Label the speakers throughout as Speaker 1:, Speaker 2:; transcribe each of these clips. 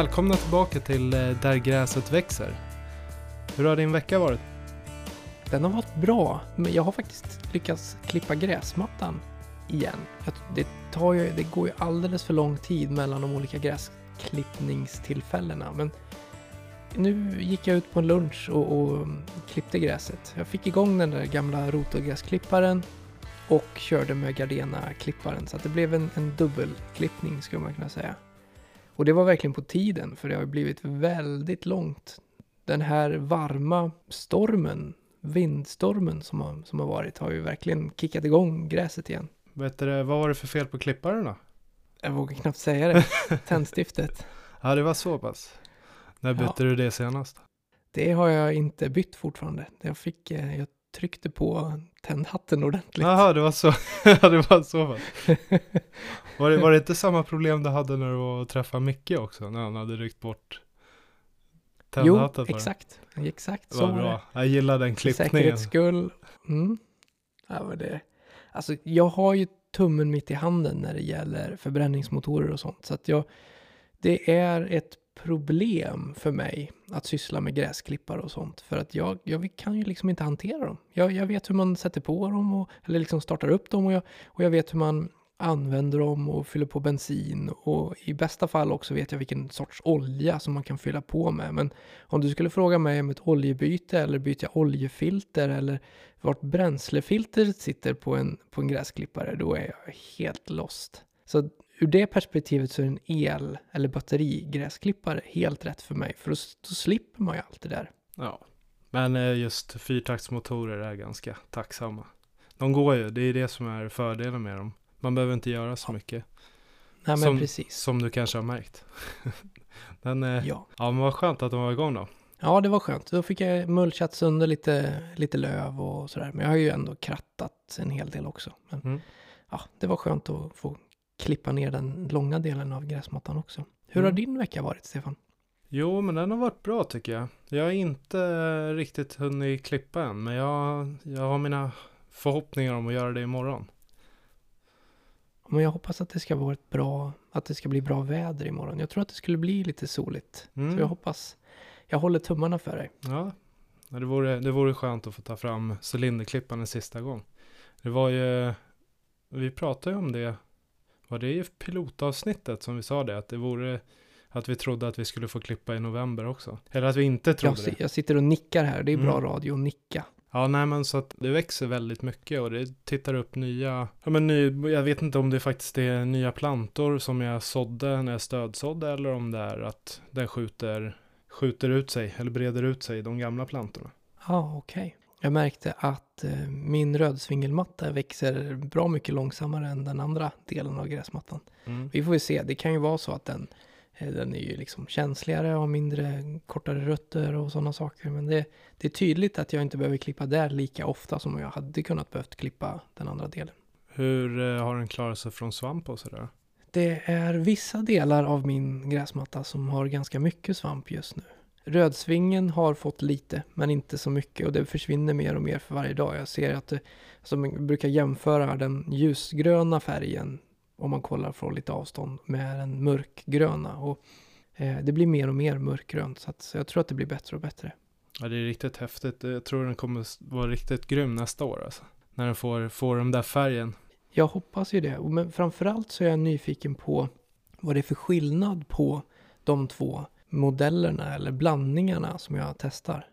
Speaker 1: Välkomna tillbaka till eh, Där gräset växer. Hur har din vecka varit?
Speaker 2: Den har varit bra, men jag har faktiskt lyckats klippa gräsmattan igen. Det, tar ju, det går ju alldeles för lång tid mellan de olika gräsklippningstillfällena. Men nu gick jag ut på en lunch och, och mm, klippte gräset. Jag fick igång den där gamla rotogräsklipparen och körde med Gardena-klipparen. Så att det blev en, en dubbelklippning skulle man kunna säga. Och det var verkligen på tiden, för det har blivit väldigt långt. Den här varma stormen vindstormen som har, som har varit har ju verkligen kickat igång gräset igen.
Speaker 1: Vet du, vad var det för fel på klipparen då?
Speaker 2: Jag vågar knappt säga det. Tändstiftet.
Speaker 1: Ja, det var så pass. När
Speaker 2: Ja.
Speaker 1: bytte du det senast?
Speaker 2: Det har jag inte bytt fortfarande. Jag fick, eh, jag tryckte på tändhatten ordentligt.
Speaker 1: Jaha, det var så. det var så. Var det, var det inte samma problem du hade när du var och träffade Micke också? När han hade ryckt bort
Speaker 2: jo,
Speaker 1: tändhatten den?
Speaker 2: exakt. Exakt så var
Speaker 1: bra. Jag gillar den
Speaker 2: För
Speaker 1: klippningen.
Speaker 2: säkerhets skull. Mm. Ja, men det. Alltså, jag har ju tummen mitt i handen när det gäller förbränningsmotorer och sånt. Så att jag, det är ett problem för mig att syssla med gräsklippare och sånt. För att jag, jag kan ju liksom inte hantera dem. Jag, jag vet hur man sätter på dem, och, eller liksom startar upp dem och jag, och jag vet hur man använder dem och fyller på bensin. Och i bästa fall också vet jag vilken sorts olja som man kan fylla på med. Men om du skulle fråga mig om ett oljebyte eller byta oljefilter eller vart bränslefiltret sitter på en, på en gräsklippare, då är jag helt lost. Så ur det perspektivet så är en el eller batterigräsklippare helt rätt för mig, för då, då slipper man ju allt det där.
Speaker 1: Ja. Men eh, just fyrtaktsmotorer är ganska tacksamma. De går ju, det är det som är fördelen med dem. Man behöver inte göra så mycket.
Speaker 2: Nej men
Speaker 1: Som-
Speaker 2: precis.
Speaker 1: Som du kanske har märkt. Men eh, ja.
Speaker 2: Ja.
Speaker 1: men vad skönt att de var igång då.
Speaker 2: ja, det var skönt. Då fick jag mulchat sönder lite, lite löv och sådär. Men jag har ju ändå krattat en hel del också. Men
Speaker 1: Mm.
Speaker 2: ja, det var skönt att få klippa ner den långa delen av gräsmattan också. Hur har
Speaker 1: Mm.
Speaker 2: din vecka varit, Stefan?
Speaker 1: Jo, men den har varit bra tycker jag. Jag har inte riktigt hunnit klippa än, men jag, jag har mina förhoppningar om att göra det imorgon.
Speaker 2: Men jag hoppas att det ska vara ett bra, att det ska bli bra väder imorgon. Jag tror att det skulle bli lite soligt.
Speaker 1: Mm.
Speaker 2: Så jag hoppas, jag håller tummarna för dig.
Speaker 1: Ja, Ja, det vore, det vore skönt att få ta fram cylinderklippan en sista gång. Det var ju, vi pratade ju om det, var det i pilotavsnittet som vi sa det, att det vore, att vi trodde att vi skulle få klippa i november också. Eller att vi inte
Speaker 2: Jag,
Speaker 1: trodde
Speaker 2: si-
Speaker 1: det.
Speaker 2: jag sitter och nickar här, det är bra
Speaker 1: Mm.
Speaker 2: radio att nicka.
Speaker 1: Ja, nej men så att det växer väldigt mycket och det tittar upp nya, ja men ny, jag vet inte om det faktiskt är nya plantor som jag sådde när jag stödsådde eller om det är att den skjuter, skjuter ut sig eller breder ut sig, de gamla plantorna.
Speaker 2: Ja, okej. Jag märkte att eh, min rödsvingelmatta växer bra mycket långsammare än den andra delen av gräsmattan.
Speaker 1: Mm.
Speaker 2: Vi får ju se, det kan ju vara så att den, eh, den är ju liksom känsligare och mindre kortare rötter och sådana saker. Men det, det är tydligt att jag inte behöver klippa där lika ofta som jag hade kunnat behövt klippa den andra delen.
Speaker 1: Hur eh, har den klarat sig från svamp och sådär?
Speaker 2: Det är vissa delar av min gräsmatta som har ganska mycket svamp just nu. Rödsvingen har fått lite, men inte så mycket och det försvinner mer och mer för varje dag. Jag ser att det, som jag brukar jämföra den ljusgröna färgen, om man kollar från lite avstånd, med den mörkgröna. Och eh, det blir mer och mer mörkgrönt, så, att, så jag tror att det blir bättre och bättre.
Speaker 1: Ja, det är riktigt häftigt. Jag tror den kommer vara riktigt grym nästa år alltså. När den får, får den där färgen.
Speaker 2: Jag hoppas ju det, men framförallt så är jag nyfiken på vad det är för skillnad på de två modellerna eller blandningarna som jag testar.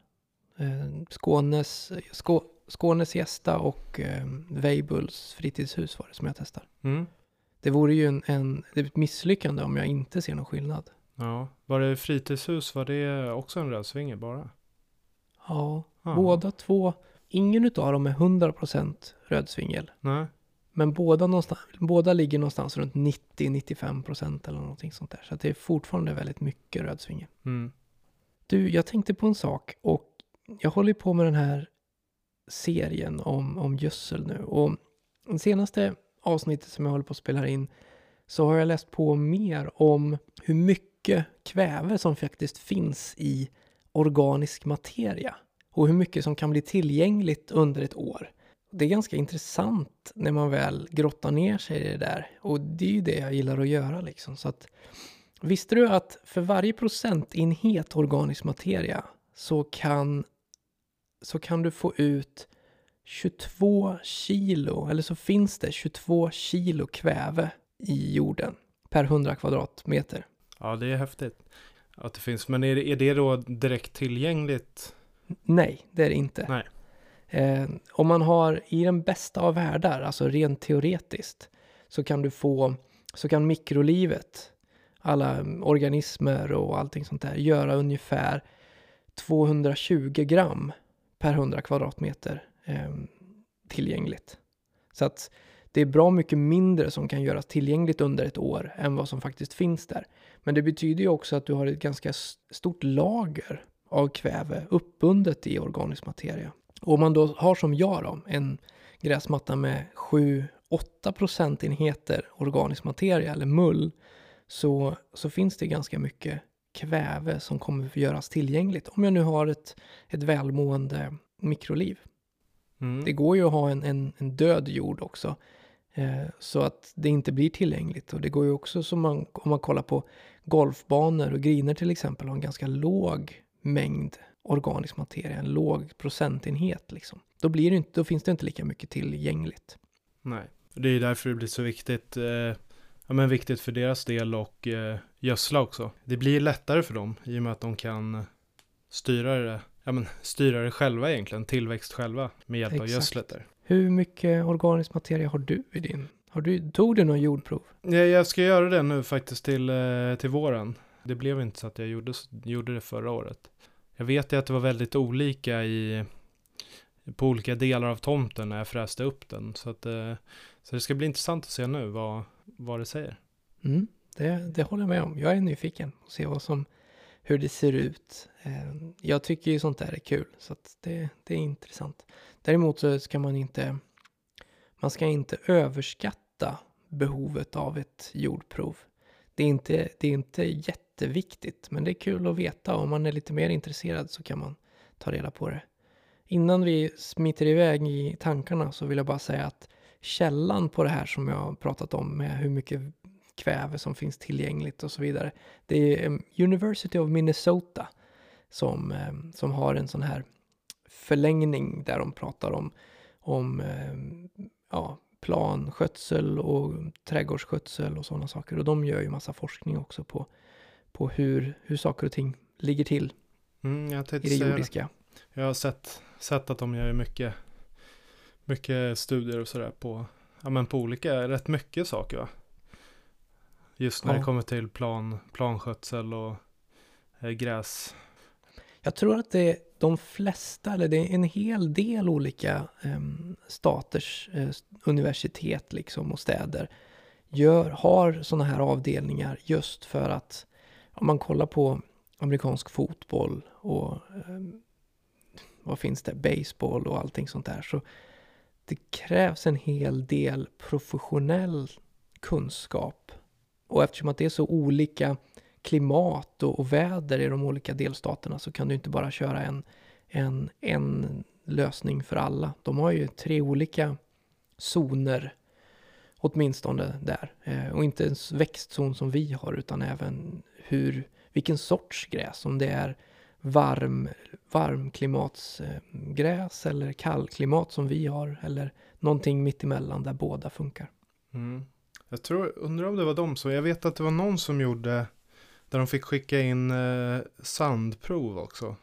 Speaker 2: Eh, Skånes, Skå, Skånes Gästa och eh, Weibulls fritidshus var det som jag testar.
Speaker 1: Mm.
Speaker 2: Det vore ju en, en, det är ett misslyckande om jag inte ser någon skillnad.
Speaker 1: Ja, var det fritidshus, var det också en rödsvinge bara?
Speaker 2: Ja,
Speaker 1: Ja.
Speaker 2: båda två, ingen utav dem är 100% rödsvingel.
Speaker 1: Nej.
Speaker 2: Men båda, någonstans, båda ligger någonstans runt 90-95% eller någonting sånt där. Så det är fortfarande väldigt mycket rödsvingel.
Speaker 1: Mm.
Speaker 2: Du, jag tänkte på en sak och jag håller på med den här serien om, om gödsel nu. Och det senaste avsnittet som jag håller på att spela in så har jag läst på mer om hur mycket kväve som faktiskt finns i organisk materia och hur mycket som kan bli tillgängligt under ett år. Det är ganska intressant när man väl grottar ner sig i det där och det är ju det jag gillar att göra liksom. Så att Visste du att för varje procentenhet organisk materia så kan, så kan du få ut 22 kilo, eller så finns det 22 kilo kväve i jorden per 100 kvadratmeter.
Speaker 1: Ja, det är häftigt att det finns. Men är det, är det då direkt tillgängligt?
Speaker 2: Nej, det är det inte.
Speaker 1: Nej.
Speaker 2: Eh, om man har i den bästa av världar, alltså rent teoretiskt, så kan du få, så kan mikrolivet, alla organismer och allting sånt där, göra ungefär 220 gram per 100 kvadratmeter eh, tillgängligt. Så att det är bra mycket mindre som kan göras tillgängligt under ett år än vad som faktiskt finns där. Men det betyder ju också att du har ett ganska stort lager av kväve uppbundet i organisk materia. Och om man då har som jag då, en gräsmatta med 7-8 procentenheter organisk materia eller mull så, så finns det ganska mycket kväve som kommer att göras tillgängligt om jag nu har ett, ett välmående mikroliv. Mm. Det går ju att ha en, en, en död jord också eh, så att det inte blir tillgängligt och det går ju också som man, om man kollar på golfbanor och griner till exempel har en ganska låg mängd organisk materia, en låg procentenhet liksom. Då, blir det inte, då finns det inte lika mycket tillgängligt.
Speaker 1: Nej, det är därför det blir så viktigt, eh, ja, men viktigt för deras del och eh, gödsla också. Det blir lättare för dem i och med att de kan styra det, ja, men, styra det själva egentligen, tillväxt själva med hjälp Exakt. av gödslet där.
Speaker 2: Hur mycket organisk materia har du i din? Har du, tog du någon jordprov?
Speaker 1: Ja, jag ska göra det nu faktiskt till, eh, till våren. Det blev inte så att jag gjorde, gjorde det förra året. Jag vet ju att det var väldigt olika i på olika delar av tomten när jag fräste upp den. Så, att, eh, så det ska bli intressant att se nu vad, vad det säger.
Speaker 2: Mm, det, det håller jag med om. Jag är nyfiken och se vad som, hur det ser ut. Eh, jag tycker ju sånt där är kul, så att det, det är intressant. Däremot så ska man inte, man ska inte överskatta behovet av ett jordprov. Det är inte, det är inte jätte jätteviktigt, men det är kul att veta. Om man är lite mer intresserad så kan man ta reda på det. Innan vi smiter iväg i tankarna så vill jag bara säga att källan på det här som jag har pratat om med hur mycket kväve som finns tillgängligt och så vidare. Det är University of Minnesota som, som har en sån här förlängning där de pratar om, om ja, planskötsel och trädgårdsskötsel och sådana saker. Och de gör ju massa forskning också på på hur, hur saker och ting ligger till
Speaker 1: mm, i
Speaker 2: det jordiska.
Speaker 1: Jag har sett, sett att de gör mycket, mycket studier och sådär på, ja, men på olika, rätt mycket saker va? Just när ja. det kommer till plan, planskötsel och eh, gräs.
Speaker 2: Jag tror att det är de flesta, eller det är en hel del olika eh, staters eh, universitet liksom och städer gör, har sådana här avdelningar just för att om man kollar på amerikansk fotboll och eh, vad finns det, baseball och allting sånt där. Så det krävs en hel del professionell kunskap. Och eftersom att det är så olika klimat och, och väder i de olika delstaterna så kan du inte bara köra en, en, en lösning för alla. De har ju tre olika zoner åtminstone där. Eh, och inte en växtzon som vi har utan även hur, vilken sorts gräs. Om det är varm, varmklimatsgräs eller kallklimat som vi har. Eller någonting mittemellan där båda funkar.
Speaker 1: Mm. Jag tror, undrar om det var de som, jag vet att det var någon som gjorde där de fick skicka in eh, sandprov också.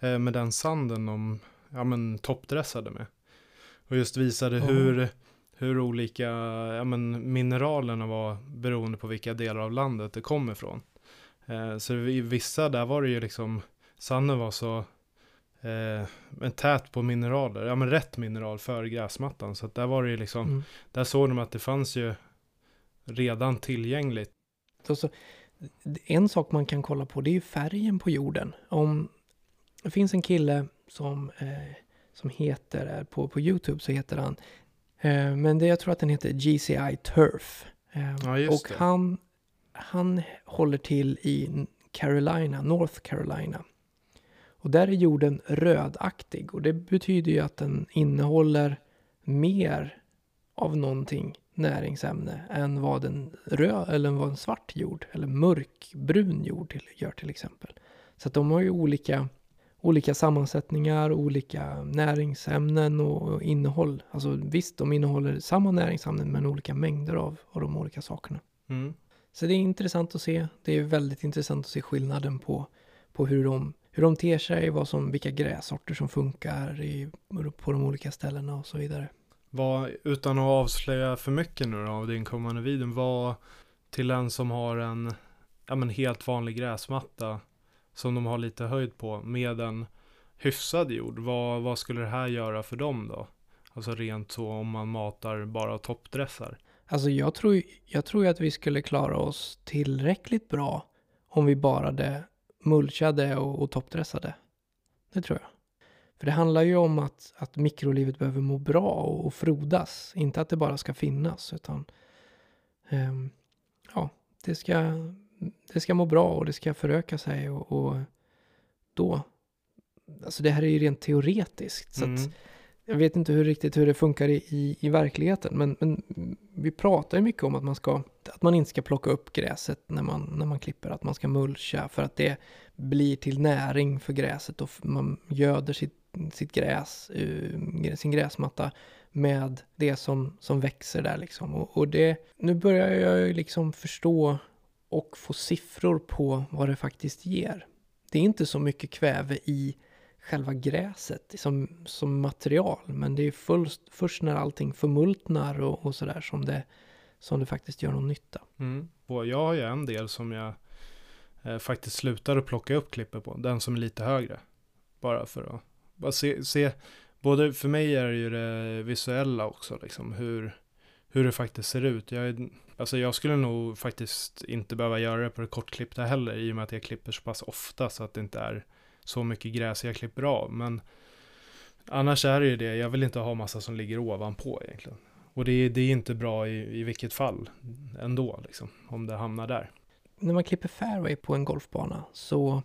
Speaker 1: Eh, med den sanden de ja, men, toppdressade med. Och just visade mm. hur, hur olika ja, men, mineralerna var beroende på vilka delar av landet det kom ifrån. Eh, så i vissa där var det ju liksom, sanden var så eh, tät på mineraler, ja men rätt mineral för gräsmattan. Så att där var det ju liksom, mm. där såg de att det fanns ju redan tillgängligt.
Speaker 2: Så, så, en sak man kan kolla på det är ju färgen på jorden. Om det finns en kille som, eh, som heter, eh, på, på YouTube så heter han, men det, jag tror att den heter GCI Turf. Eh, ja, och det. han han håller till i Carolina, North Carolina. Och där är jorden rödaktig och det betyder ju att den innehåller mer av någonting näringsämne än vad en röd eller vad en svart jord eller mörkbrun jord till, gör till exempel. Så att de har ju olika, olika sammansättningar, olika näringsämnen och innehåll. Alltså visst, de innehåller samma näringsämnen men olika mängder av, av de olika sakerna.
Speaker 1: Mm.
Speaker 2: Så det är intressant att se. Det är väldigt intressant att se skillnaden på, på hur, de, hur de ter sig, vad som, vilka grässorter som funkar i, på de olika ställena och så vidare.
Speaker 1: Vad, utan att avslöja för mycket nu då av din kommande video, vad till en som har en ja, men helt vanlig gräsmatta som de har lite höjd på med en hyfsad jord, vad, vad skulle det här göra för dem då? Alltså rent så om man matar bara toppdressar.
Speaker 2: Alltså jag tror, jag tror att vi skulle klara oss tillräckligt bra om vi bara det mulchade och, och toppdressade. Det tror jag. För det handlar ju om att, att mikrolivet behöver må bra och, och frodas. Inte att det bara ska finnas, utan um, ja, det ska, det ska må bra och det ska föröka sig och, och då, alltså det här är ju rent teoretiskt. Så mm. att jag vet inte hur riktigt hur det funkar i, i, i, verkligheten, men, men vi pratar ju mycket om att man, ska, att man inte ska plocka upp gräset när man, när man klipper, att man ska mulcha för att det blir till näring för gräset och man göder sitt, sitt gräs, uh, sin gräsmatta med det som, som växer där liksom. Och, och det, nu börjar jag ju liksom förstå och få siffror på vad det faktiskt ger. Det är inte så mycket kväve i själva gräset som, som material. Men det är först, först när allting förmultnar och, och sådär som det, som det faktiskt gör någon nytta.
Speaker 1: Mm. Och jag har ju en del som jag eh, faktiskt slutar att plocka upp klipper på. Den som är lite högre. Bara för att bara se, se både för mig är det ju det visuella också, liksom hur, hur det faktiskt ser ut. Jag, alltså jag skulle nog faktiskt inte behöva göra det på det kortklippta heller, i och med att jag klipper så pass ofta så att det inte är så mycket gräs jag klipper av. Men annars är det ju det, jag vill inte ha massa som ligger ovanpå egentligen. Och det är, det är inte bra i, i vilket fall ändå, liksom, om det hamnar där.
Speaker 2: När man klipper fairway på en golfbana så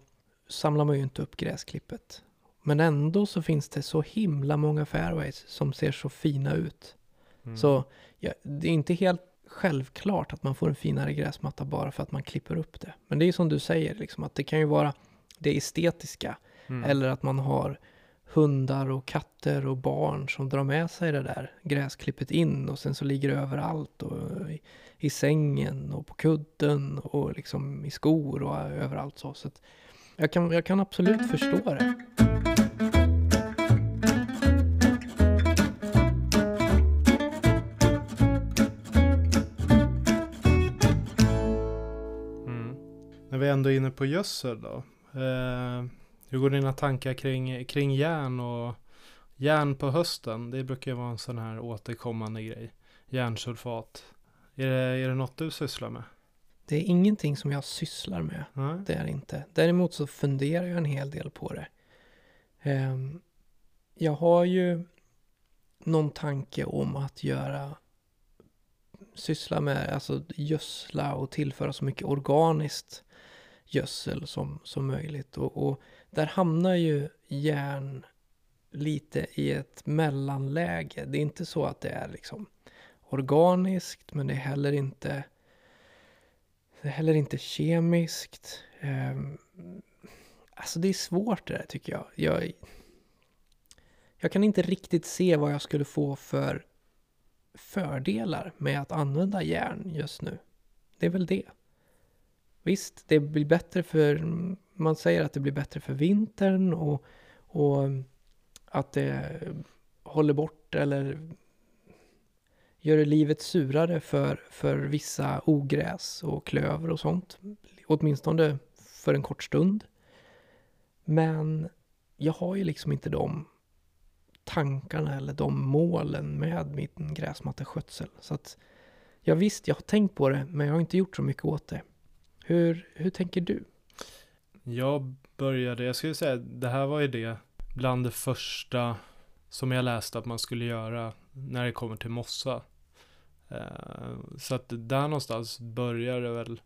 Speaker 2: samlar man ju inte upp gräsklippet. Men ändå så finns det så himla många fairways som ser så fina ut. Mm. Så ja, det är inte helt självklart att man får en finare gräsmatta bara för att man klipper upp det. Men det är som du säger, liksom, att det kan ju vara det estetiska. Mm. Eller att man har hundar och katter och barn som drar med sig det där gräsklippet in och sen så ligger det överallt och i, i sängen och på kudden och liksom i skor och överallt så. så jag, kan, jag kan absolut förstå det.
Speaker 1: Ändå är inne på gödsel då. Eh, hur går dina tankar kring, kring järn och järn på hösten? Det brukar ju vara en sån här återkommande grej. Järnsulfat. Är det, är det något du sysslar med?
Speaker 2: Det är ingenting som jag sysslar med. Mm. Det är det inte. Däremot så funderar jag en hel del på det. Um, jag har ju någon tanke om att göra syssla med, alltså gödsla och tillföra så mycket organiskt gödsel som, som möjligt. Och, och där hamnar ju järn lite i ett mellanläge. Det är inte så att det är liksom organiskt, men det är heller inte det är heller inte kemiskt. Um, alltså det är svårt det där tycker jag. jag. Jag kan inte riktigt se vad jag skulle få för fördelar med att använda järn just nu. Det är väl det. Visst, det blir bättre för, man säger att det blir bättre för vintern och, och mm, att det håller bort eller gör livet surare för, för vissa ogräs och klöver och sånt. Åtminstone för en kort stund. Men jag har ju liksom inte de tankarna eller de målen med min gräsmatteskötsel. Så att, ja visst, jag har tänkt på det, men jag har inte gjort så mycket åt det. Hur, hur tänker du?
Speaker 1: Jag började, jag skulle säga, det här var ju det bland det första som jag läste att man skulle göra när det kommer till mossa. Eh, så att där någonstans började det väl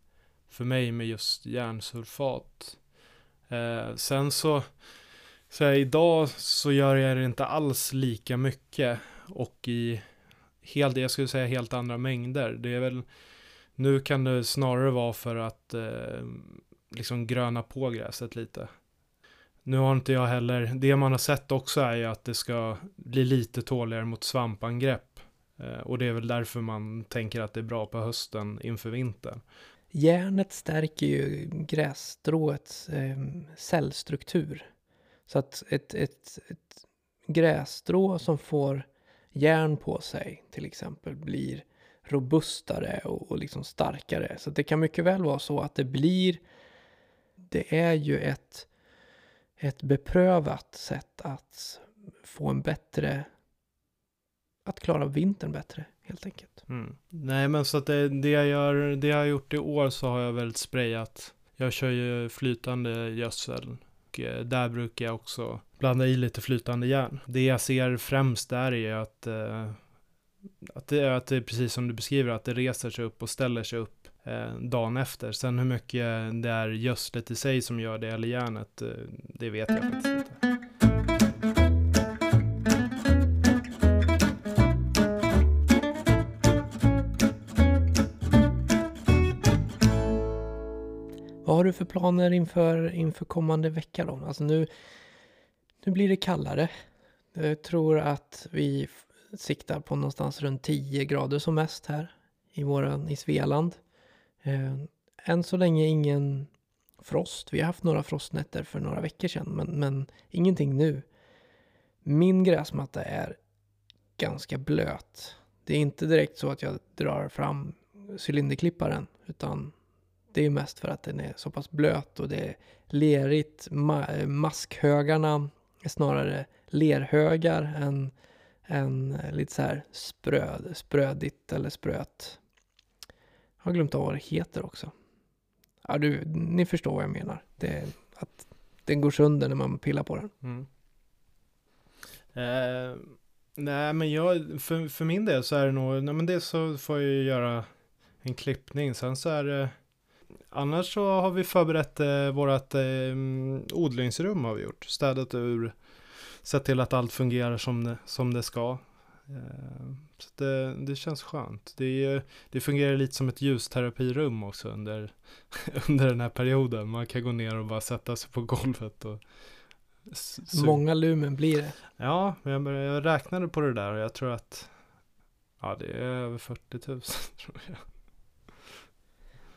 Speaker 1: för mig med just järnsulfat. Eh, sen så, så här, idag så gör jag det inte alls lika mycket och i, helt, jag skulle säga helt andra mängder. Det är väl, nu kan det snarare vara för att eh, liksom gröna på gräset lite. Nu har inte jag heller, det man har sett också är ju att det ska bli lite tåligare mot svampangrepp. Eh, och det är väl därför man tänker att det är bra på hösten inför vintern.
Speaker 2: Järnet stärker ju grässtråets eh, cellstruktur. Så att ett, ett, ett grässtrå som får järn på sig till exempel blir robustare och, och liksom starkare. Så det kan mycket väl vara så att det blir, det är ju ett, ett beprövat sätt att få en bättre, att klara vintern bättre helt enkelt.
Speaker 1: Mm. Nej men så att det, det, jag gör, det jag har gjort i år så har jag väl sprayat. Jag kör ju flytande gödsel. Och eh, där brukar jag också blanda i lite flytande järn. Det jag ser främst där är att, eh, att, det, att det är precis som du beskriver, att det reser sig upp och ställer sig upp eh, dagen efter. Sen hur mycket det är gödslet i sig som gör det eller järnet, eh, det vet jag faktiskt inte.
Speaker 2: Vad har du för planer inför, inför kommande vecka då? Alltså nu, nu blir det kallare. Jag tror att vi siktar på någonstans runt 10 grader som mest här i, våran, i Svealand. Eh, än så länge ingen frost. Vi har haft några frostnätter för några veckor sedan, men, men ingenting nu. Min gräsmatta är ganska blöt. Det är inte direkt så att jag drar fram cylinderklipparen, utan det är mest för att den är så pass blöt och det är lerigt. Ma maskhögarna är snarare lerhögar än, en eh, lite så här spröd, sprödigt eller spröt. Jag har glömt av vad det heter också. Ja, du, ni förstår vad jag menar. Det, att den går sönder när man pillar på den.
Speaker 1: Mm. Eh, nej, men jag, för, för min del så är det nog, nej men det så får jag ju göra en klippning. Sen så är det Annars så har vi förberett eh, vårt eh, mm, odlingsrum har vi gjort. Städat ur, sett till att allt fungerar som det, som det ska. Eh, så det, det känns skönt. Det, det fungerar lite som ett ljusterapirum också under, under den här perioden. Man kan gå ner och bara sätta sig på golvet och
Speaker 2: Många lumen blir det.
Speaker 1: Ja, jag, jag räknade på det där och jag tror att ja, det är över 40 000 tror jag.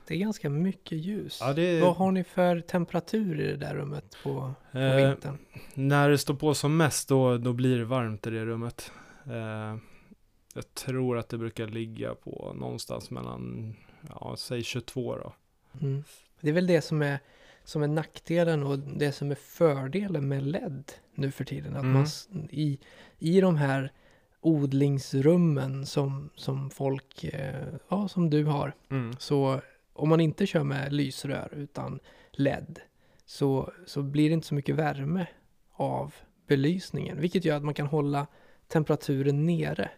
Speaker 2: Det är ganska mycket ljus.
Speaker 1: Ja, är...
Speaker 2: Vad har ni för temperatur i det där rummet på, på eh, vintern?
Speaker 1: När det står på som mest då, då blir det varmt i det rummet. Eh, jag tror att det brukar ligga på någonstans mellan, ja, säg 22 då.
Speaker 2: Mm. Det är väl det som är, som är nackdelen och det som är fördelen med LED nu för tiden. Att mm. man i, i de här odlingsrummen som, som folk, eh, ja som du har, mm. så om man inte kör med lysrör utan LED så, så blir det inte så mycket värme av belysningen, vilket gör att man kan hålla temperaturen nere.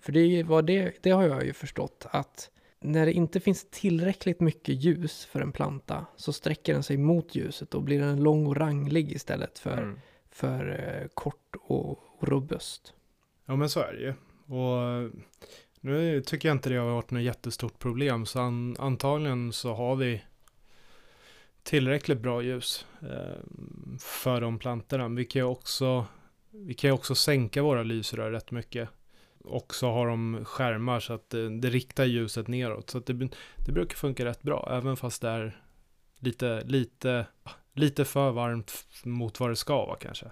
Speaker 2: För det, var det, det har jag ju förstått att när det inte finns tillräckligt mycket ljus för en planta så sträcker den sig mot ljuset och blir den lång och ranglig istället för, mm. för eh, kort och, och robust.
Speaker 1: Ja men så är det ju. Och nu tycker jag inte det har varit något jättestort problem, så an, antagligen så har vi tillräckligt bra ljus eh, för de plantorna. Vi kan ju också, vi kan också sänka våra lysrör rätt mycket. Och så har de skärmar så att det, det riktar ljuset neråt. Så att det, det brukar funka rätt bra, även fast det är lite, lite, lite för varmt mot vad det ska vara kanske.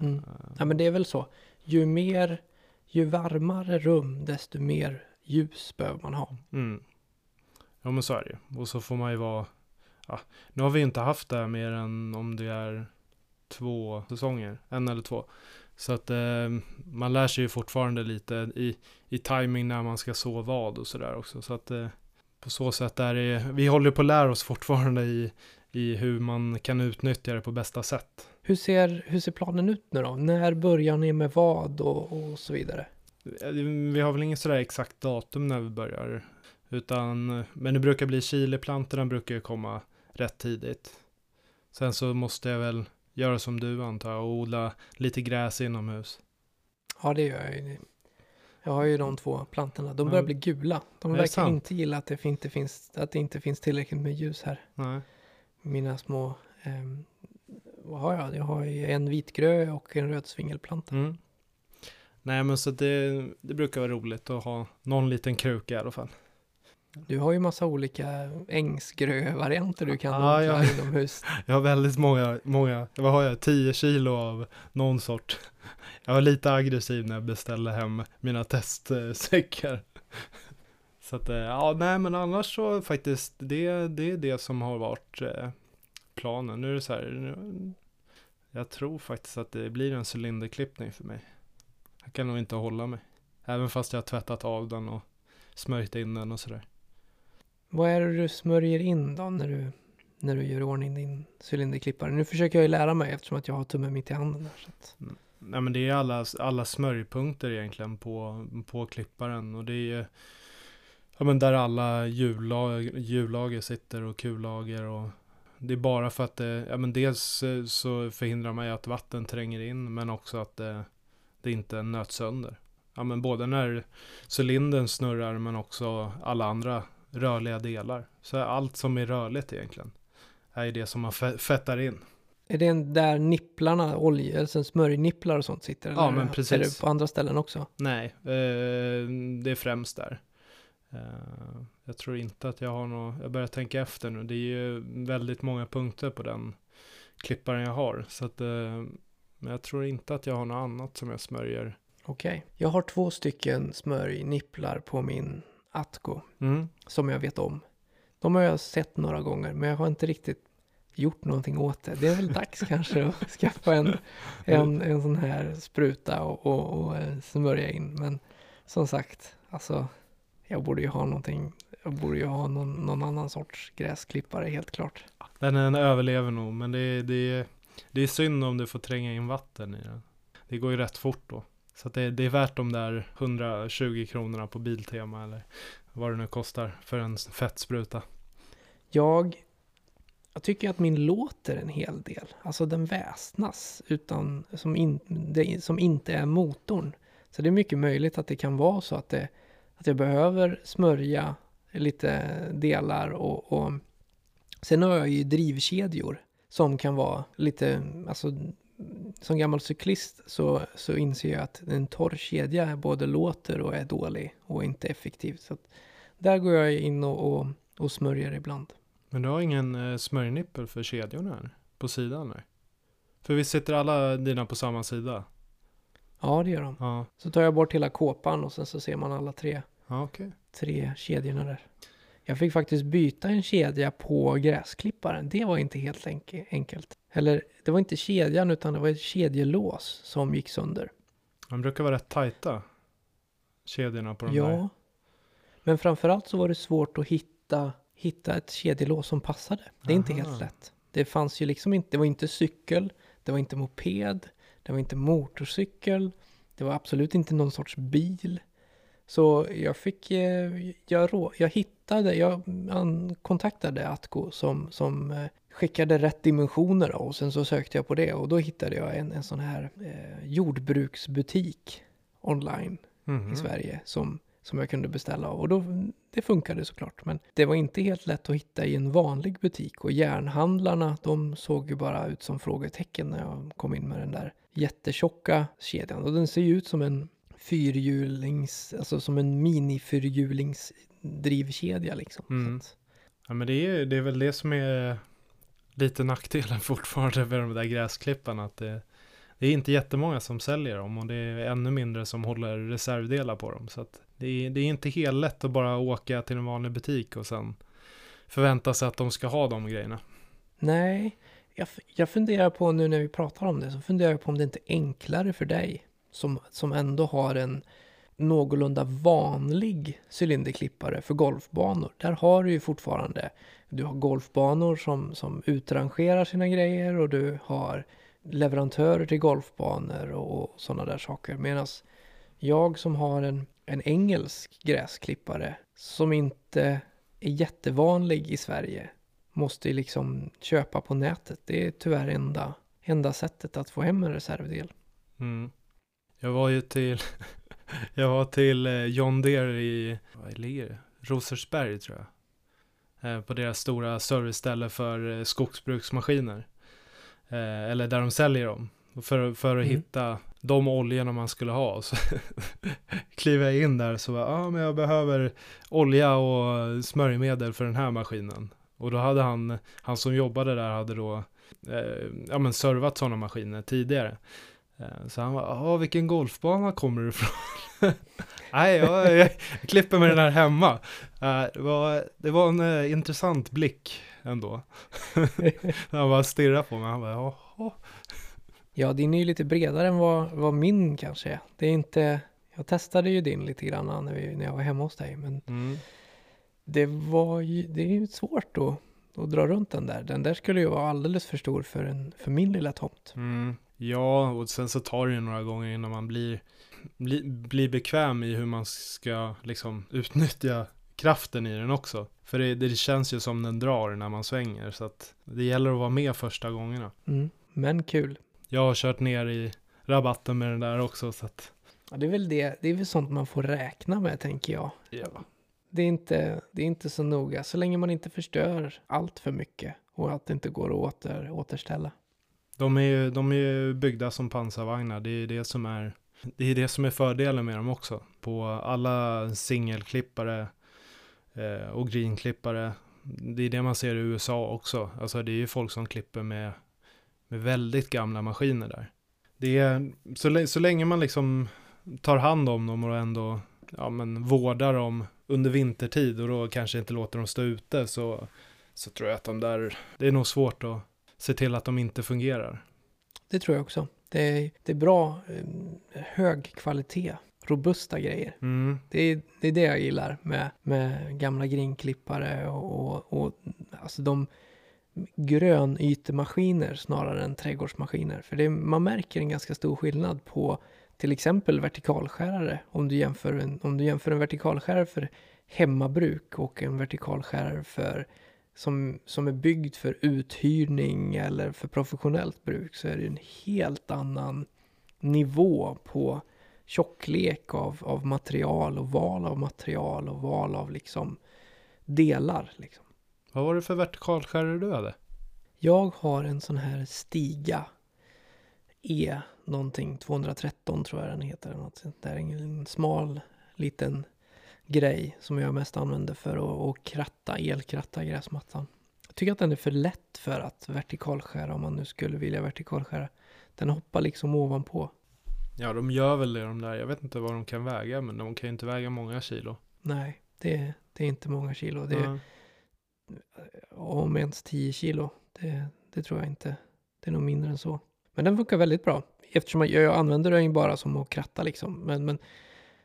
Speaker 2: Mm. Ja men det är väl så. Ju mer ju varmare rum, desto mer ljus behöver man ha.
Speaker 1: Mm. Ja men så är det Och så får man ju vara, ja, nu har vi inte haft det här mer än om det är två säsonger, en eller två. Så att eh, man lär sig ju fortfarande lite i, i timing när man ska så vad och sådär också. Så att eh, på så sätt är det, vi håller på att lära oss fortfarande i, i hur man kan utnyttja det på bästa sätt.
Speaker 2: Hur ser, hur ser planen ut nu då? När börjar ni med vad och, och så vidare?
Speaker 1: Vi har väl inget sådär exakt datum när vi börjar. Utan, men det brukar bli chileplantorna brukar ju komma rätt tidigt. Sen så måste jag väl göra som du antar och odla lite gräs inomhus.
Speaker 2: Ja, det gör jag ju. Jag har ju de två plantorna. De
Speaker 1: Ja.
Speaker 2: börjar bli gula. De verkar
Speaker 1: sant?
Speaker 2: inte gilla att det inte finns, att det inte finns tillräckligt med ljus här.
Speaker 1: Nej.
Speaker 2: Mina små, ehm, vad har jag? Jag har en vitgrö och en rödsvingelplanta.
Speaker 1: Mm. Nej men så det, det brukar vara roligt att ha någon liten kruka i alla fall.
Speaker 2: Du har ju massa olika ängsgrö-varianter du kan odla
Speaker 1: ja.
Speaker 2: inomhus.
Speaker 1: Jag har väldigt många, många, vad har jag, 10 kilo av någon sort. Jag var lite aggressiv när jag beställde hem mina testsäckar. Så att, eh, ja nej men annars så faktiskt, det, det är det som har varit eh, planen. Nu är det så här, nu, jag tror faktiskt att det blir en cylinderklippning för mig. Jag kan nog inte hålla mig. Även fast jag har tvättat av den och smörjt in den och sådär.
Speaker 2: Vad är det du smörjer in då när du, när du gör ordning din cylinderklippare? Nu försöker jag ju lära mig eftersom att jag har tummen mitt i handen här. Så att,
Speaker 1: Nej men det är alla, alla smörjpunkter egentligen på, på klipparen och det är ja, men där alla hjullager, hjullager sitter och kullager och det är bara för att det, ja men dels eh, så förhindrar man ju att vatten tränger in men också att det, det inte nöts sönder. Ja men både när cylindern snurrar men också alla andra rörliga delar. Så allt som är rörligt egentligen är det som man fe- fettar in.
Speaker 2: är det där nipplarna, olja, alltså smörjnipplar och sånt sitter?
Speaker 1: Ja,
Speaker 2: eller
Speaker 1: men
Speaker 2: Är
Speaker 1: precis.
Speaker 2: det på andra ställen också?
Speaker 1: Nej, eh, det är främst där. Eh, jag tror inte att jag har något, jag börjar tänka efter nu, det är ju väldigt många punkter på den klipparen jag har. Så att, eh, men jag tror inte att jag har något annat som jag smörjer.
Speaker 2: Okej. Jag har två stycken smörjnipplar på min Atco
Speaker 1: Mm.
Speaker 2: som jag vet om. De har jag sett några gånger men jag har inte riktigt gjort någonting åt det. Det är väl dags kanske att skaffa en, en, en sån här spruta och, och, och eh, smörja in. Men som sagt, alltså jag borde ju ha någonting. Jag borde ju ha någon, någon annan sorts gräsklippare helt klart.
Speaker 1: Den, den överlever nog, men det, är- det, det är synd om du får tränga in vatten i den. Det går ju rätt fort då. Så det, det är värt de där 120 kronorna på Biltema eller vad det nu kostar för en fettspruta.
Speaker 2: Jag, jag tycker att min låter en hel del. Alltså den väsnas utan, som, in, det, som inte är motorn. Så det är mycket möjligt att det kan vara så att, det, att jag behöver smörja lite delar och, och sen har jag ju drivkedjor som kan vara lite, alltså som gammal cyklist så, så inser jag att en torr kedja både låter och är dålig och inte effektiv. Så att där går jag in och, och, och smörjer ibland.
Speaker 1: Men du har ingen eh, smörjnippel för kedjorna här? På sidan där? För vi sitter alla dina på samma sida?
Speaker 2: Ja, det gör de.
Speaker 1: Ja,
Speaker 2: Så tar jag bort hela kåpan och sen så ser man alla tre,
Speaker 1: ja okej.
Speaker 2: tre kedjorna där. Jag fick faktiskt byta en kedja på gräsklipparen. Det var inte helt enk- enkelt. Eller det var inte kedjan utan det var ett kedjelås som gick sönder.
Speaker 1: De brukar vara rätt tajta. Kedjorna på de
Speaker 2: ja.
Speaker 1: där.
Speaker 2: Men framförallt så var det svårt att hitta, hitta ett kedjelås som passade. Det är inte
Speaker 1: Aha.
Speaker 2: helt lätt. Det fanns ju liksom inte, det var inte cykel, det var inte moped, det var inte motorcykel, det var absolut inte någon sorts bil. Så jag fick, eh, jag, jag hittade, jag kontaktade Atco som, som eh, skickade rätt dimensioner och sen så sökte jag på det och då hittade jag en, en sån här eh, jordbruksbutik online
Speaker 1: Mhm.
Speaker 2: i Sverige som, som jag kunde beställa av. Och då, det funkade såklart. Men det var inte helt lätt att hitta i en vanlig butik. Och järnhandlarna, de såg ju bara ut som frågetecken när jag kom in med den där jättetjocka kedjan. Och den ser ju ut som en fyrhjulings, alltså som en mini-fyrhjulingsdrivkedja liksom.
Speaker 1: Mm. Ja men det är, det är väl det som är lite nackdelen fortfarande med de där gräsklipparna. Att det, det är inte jättemånga som säljer dem och det är ännu mindre som håller reservdelar på dem. Så att det, är, det är inte helt lätt att bara åka till en vanlig butik och sen förvänta sig att de ska ha de grejerna.
Speaker 2: nej, jag, jag funderar på nu när vi pratar om det, så funderar jag på om det inte är enklare för dig som, som ändå har en någorlunda vanlig cylinderklippare för golfbanor. Där har du ju fortfarande, du har golfbanor som, som utrangerar sina grejer och du har leverantörer till golfbanor och, och sådana där saker. Medan jag som har en, en engelsk gräsklippare som inte är jättevanlig i Sverige måste ju liksom köpa på nätet. Det är tyvärr enda, enda sättet att få hem en reservdel.
Speaker 1: Mm. Jag var ju till, Jag var till eh, John Deere i, vad ligger det? Rosersberg tror jag. Eh, På deras stora serviceställe för eh, skogsbruksmaskiner. Eller där de säljer dem. För, för att
Speaker 2: Mm.
Speaker 1: hitta de oljorna man skulle ha. Så kliver jag in där så bara, ja ah, men jag behöver olja och smörjmedel för den här maskinen. Och då hade han, han som jobbade där hade då, eh, ja men servat sådana maskiner tidigare. Eh, Så han var, ja vilken golfbana kommer du ifrån? Nej, jag, jag, klipper med den här hemma. Eh, Det var, det var en eh, intressant blick ändå. han bara stirrade på mig, han bara, jaha.
Speaker 2: Ja, din är ju lite bredare än vad, vad min kanske är. Det är inte... Jag testade ju din lite grann när, vi, när jag var hemma hos dig, men
Speaker 1: Mm.
Speaker 2: det var ju... Det är ju svårt att, att dra runt den där. Den där skulle ju vara alldeles för stor för, en, för min lilla tomt.
Speaker 1: Mm. Ja, och sen så tar det ju några gånger innan man blir, bli, blir bekväm i hur man ska liksom utnyttja kraften i den också. För det, det känns ju som den drar när man svänger, så att det gäller att vara med första gångerna.
Speaker 2: Mm. Men kul.
Speaker 1: Jag har kört ner i rabatten med den där också, så att
Speaker 2: Ja, det är väl det. Det är väl sånt man får räkna med, tänker jag.
Speaker 1: ja.
Speaker 2: Det är inte, det är inte så noga, så länge man inte förstör allt för mycket och att det inte går att åter, återställa.
Speaker 1: De är ju de är ju byggda som pansarvagnar, det är det som är det är det som är fördelen med dem också. På alla singelklippare eh, och greenklippare, det är det man ser i USA också. Alltså det är ju folk som klipper med, med väldigt gamla maskiner där. Det är, så, så länge man liksom tar hand om dem och ändå ja, men vårdar dem under vintertid och då kanske inte låter dem stå ute så, så tror jag att de där, det är nog svårt att se till att de inte fungerar.
Speaker 2: Det tror jag också. Det är, det är bra, eh, hög kvalitet, robusta grejer.
Speaker 1: Mm.
Speaker 2: Det är, det är det jag gillar med, med gamla grinklippare och, och, och alltså de grönytemaskiner snarare än trädgårdsmaskiner. För det, man märker en ganska stor skillnad på till exempel vertikalskärare. Om du jämför en, om du jämför en vertikalskärare för hemmabruk och en vertikalskärare för, som, som är byggd för uthyrning eller för professionellt bruk så är det en helt annan nivå på tjocklek av, av material och val av material och val av liksom delar. Liksom.
Speaker 1: Vad var det för vertikalskärare du hade?
Speaker 2: Jag har en sån här Stiga E någonting 213 tror jag den heter. Något sånt där. En smal liten grej som jag mest använder för att, att kratta, elkratta gräsmattan. Jag tycker att den är för lätt för att vertikalskära om man nu skulle vilja vertikalskära. Den hoppar liksom ovanpå.
Speaker 1: Ja, de gör väl det de där. Jag vet inte vad de kan väga, men de kan ju inte väga många kilo.
Speaker 2: Nej, det, det är inte många kilo. Det är,
Speaker 1: Ja
Speaker 2: om ens 10 kilo. Det, det tror jag inte. Det är nog mindre än så. Men den funkar väldigt bra. Eftersom jag, jag använder den bara som att kratta liksom. Men, men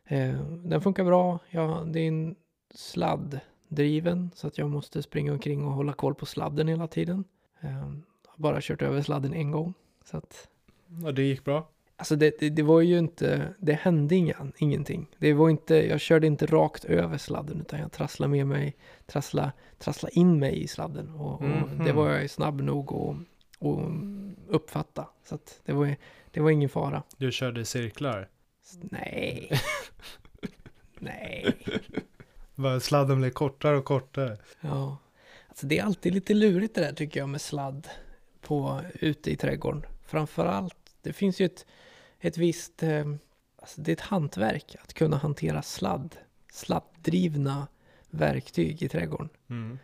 Speaker 2: eh, den funkar bra. Ja, det är en sladddriven. Så att jag måste springa omkring och hålla koll på sladden hela tiden. Eh, har bara kört över sladden en gång. Så att,
Speaker 1: ja, det gick bra
Speaker 2: alltså det, det, det var ju inte, det hände inga, ingenting. Det var inte, jag körde inte rakt över sladden utan jag trasslade med mig, trassla, trassla in mig i sladden. Och, och
Speaker 1: Mhm.
Speaker 2: det var jag snabb nog att att uppfatta. Så att det var, det var ingen fara.
Speaker 1: Du körde cirklar.
Speaker 2: Nej. Nej.
Speaker 1: Sladden blev kortare och kortare.
Speaker 2: Ja. Alltså det är alltid lite lurigt det där tycker jag med sladd på, ute i trädgården. Framförallt, det finns ju ett, ett visst, eh, alltså det är ett hantverk att kunna hantera sladd, sladddrivna verktyg i trädgården.
Speaker 1: Mm.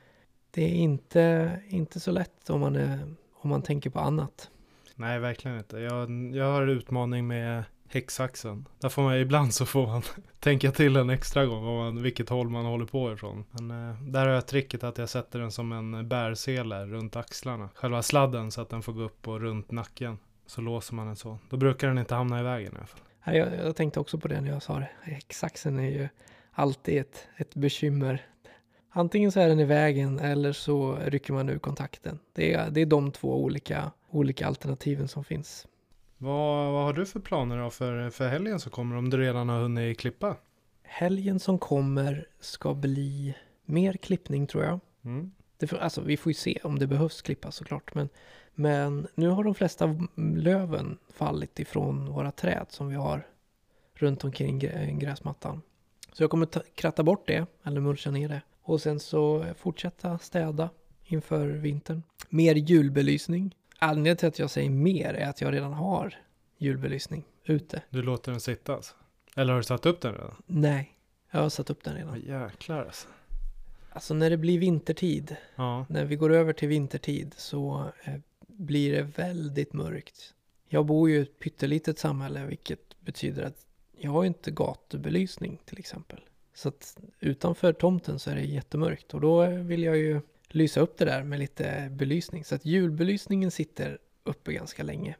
Speaker 2: Det är inte, inte så lätt om man, är, om man tänker på annat.
Speaker 1: Nej, verkligen inte. Jag, jag har utmaning med häcksaxen. Där får man ibland så får man tänka till en extra gång om man, vilket håll man håller på ifrån. Men eh, där har jag tricket att jag sätter den som en bärsele runt axlarna. Själva sladden så att den får gå upp och runt nacken. Så låser man den så. Då brukar den inte hamna i vägen i alla fall.
Speaker 2: Jag, jag tänkte också på det när jag sa det. Häcksaxen är ju alltid ett, ett bekymmer. Antingen så är den i vägen eller så rycker man ur kontakten. Det är, det är de två olika, olika alternativen som finns.
Speaker 1: Vad, vad har du för planer då för, för helgen som kommer om du redan har hunnit klippa?
Speaker 2: Helgen som kommer ska bli mer klippning tror jag.
Speaker 1: Mm.
Speaker 2: Det alltså, vi får ju se om det behövs klippas såklart. Men, men nu har de flesta löven fallit ifrån våra träd som vi har runt omkring grä- gräsmattan. Så jag kommer ta, kratta bort det, eller mulcha ner det. Och sen så fortsätta städa inför vintern. Mer julbelysning. Anledningen till att jag säger mer är att jag redan har julbelysning ute.
Speaker 1: Du låter den sitta alltså? Eller har du satt upp den redan?
Speaker 2: Nej, jag har satt upp den redan.
Speaker 1: jäklar alltså.
Speaker 2: Alltså när det blir vintertid,
Speaker 1: Ja,
Speaker 2: när vi går över till vintertid så eh, blir det väldigt mörkt. Jag bor ju i ett pyttelitet samhälle vilket betyder att jag har inte gatubelysning till exempel. Så att utanför tomten så är det jättemörkt och då vill jag ju lysa upp det där med lite belysning. Så att julbelysningen sitter uppe ganska länge.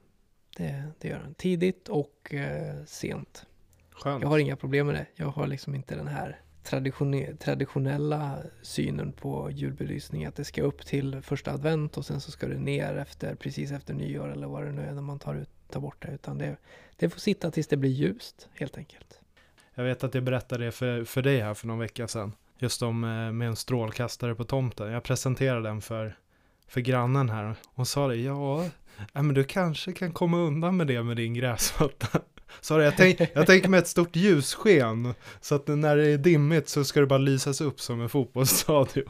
Speaker 2: Det, det gör den. Tidigt och eh, sent.
Speaker 1: skönt.
Speaker 2: Jag har inga problem med det. Jag har liksom inte den här traditione- traditionella synen på julbelysning. Att det ska upp till första advent och sen så ska det ner efter, precis efter nyår eller vad det nu är när man tar, ut, tar bort det. Utan det, det får sitta tills det blir ljust helt enkelt.
Speaker 1: Jag vet att jag berättade det för, för dig här för någon vecka sedan. Just om eh, med en strålkastare på tomten. Jag presenterade den för, för grannen här. Hon sa det, ja, ja, men du kanske kan komma undan med det med din gräsmatta. Så jag, tänk, jag tänker mig ett stort ljussken. Så att när det är dimmigt så ska det bara lysas upp som en fotbollsstadion.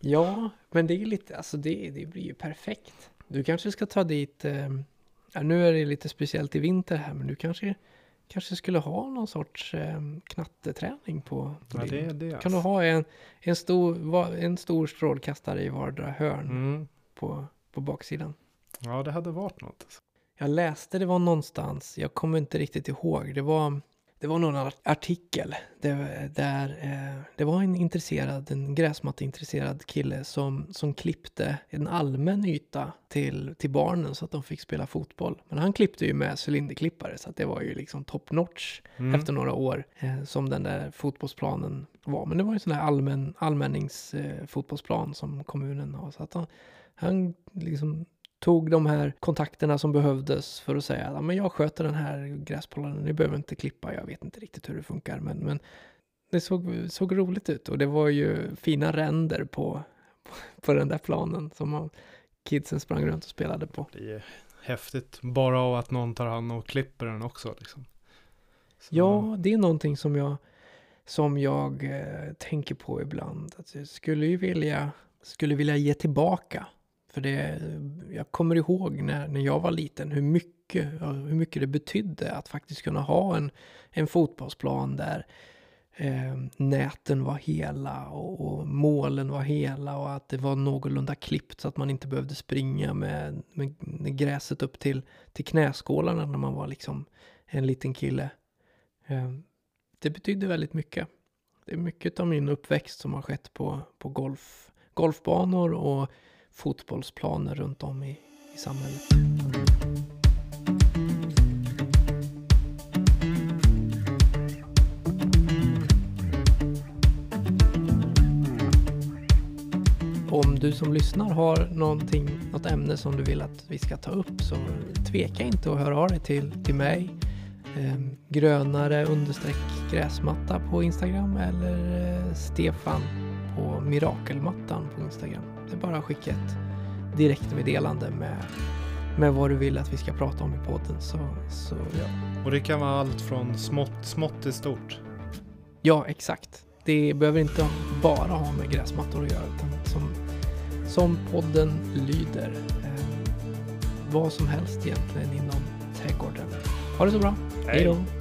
Speaker 2: Ja, men det är lite, alltså det, det blir ju perfekt. Du kanske ska ta dit, eh, nu är det lite speciellt i vinter här, men du kanske, kanske skulle ha någon sorts eh, knatteträning på, på
Speaker 1: Ja,
Speaker 2: din
Speaker 1: det är det.
Speaker 2: Kan du ha en, en, stor, en stor strålkastare i vardera hörn
Speaker 1: Mm.
Speaker 2: på, på baksidan?
Speaker 1: Ja, det hade varit något.
Speaker 2: Jag läste det var någonstans, jag kommer inte riktigt ihåg, det var, det var någon art- artikel där, där eh, det var en intresserad, en gräsmatteintresserad kille som, som klippte en allmän yta till, till barnen så att de fick spela fotboll. Men han klippte ju med cylinderklippare så att det var ju liksom top notch
Speaker 1: Mm.
Speaker 2: efter några år eh, som den där fotbollsplanen var. Men det var ju en sån här allmän, allmänningsfotbollsplan eh, som kommunen har. Så att han, han liksom tog de här kontakterna som behövdes för att säga att men jag sköter den här gräspolaren, ni behöver inte klippa, jag vet inte riktigt hur det funkar. Men, men det såg, såg roligt ut och det var ju fina ränder på, på den där planen som man- kidsen sprang runt och spelade på.
Speaker 1: Det är häftigt bara av att någon tar hand och klipper den också. Liksom. Så-
Speaker 2: Ja, det är någonting som jag, som jag eh, tänker på ibland. Att jag skulle ju vilja, skulle vilja ge tillbaka. För det, jag kommer ihåg när, när jag var liten hur mycket, hur mycket det betydde att faktiskt kunna ha en, en fotbollsplan där eh, näten var hela och, och målen var hela och att det var någorlunda klippt så att man inte behövde springa med, med, med gräset upp till, till knäskålarna när man var liksom en liten kille. Eh, Det betydde väldigt mycket. Det är mycket av min uppväxt som har skett på, på golf, golfbanor och fotbollsplaner runt om i, i samhället. Om du som lyssnar har någonting, något ämne som du vill att vi ska ta upp så tveka inte att höra av dig till, till mig eh, grönare understreck gräsmatta på Instagram eller eh, Stefan på mirakelmattan på Instagram. Det är bara att skicka ett direktmeddelande med, med vad du vill att vi ska prata om i podden. Så, så ja.
Speaker 1: Och det kan vara allt från smått, smått till stort.
Speaker 2: ja, exakt. Det behöver inte bara ha med gräsmattor att göra utan som, som podden lyder. Eh, vad som helst egentligen inom trädgården. Ha det så bra. Hej då!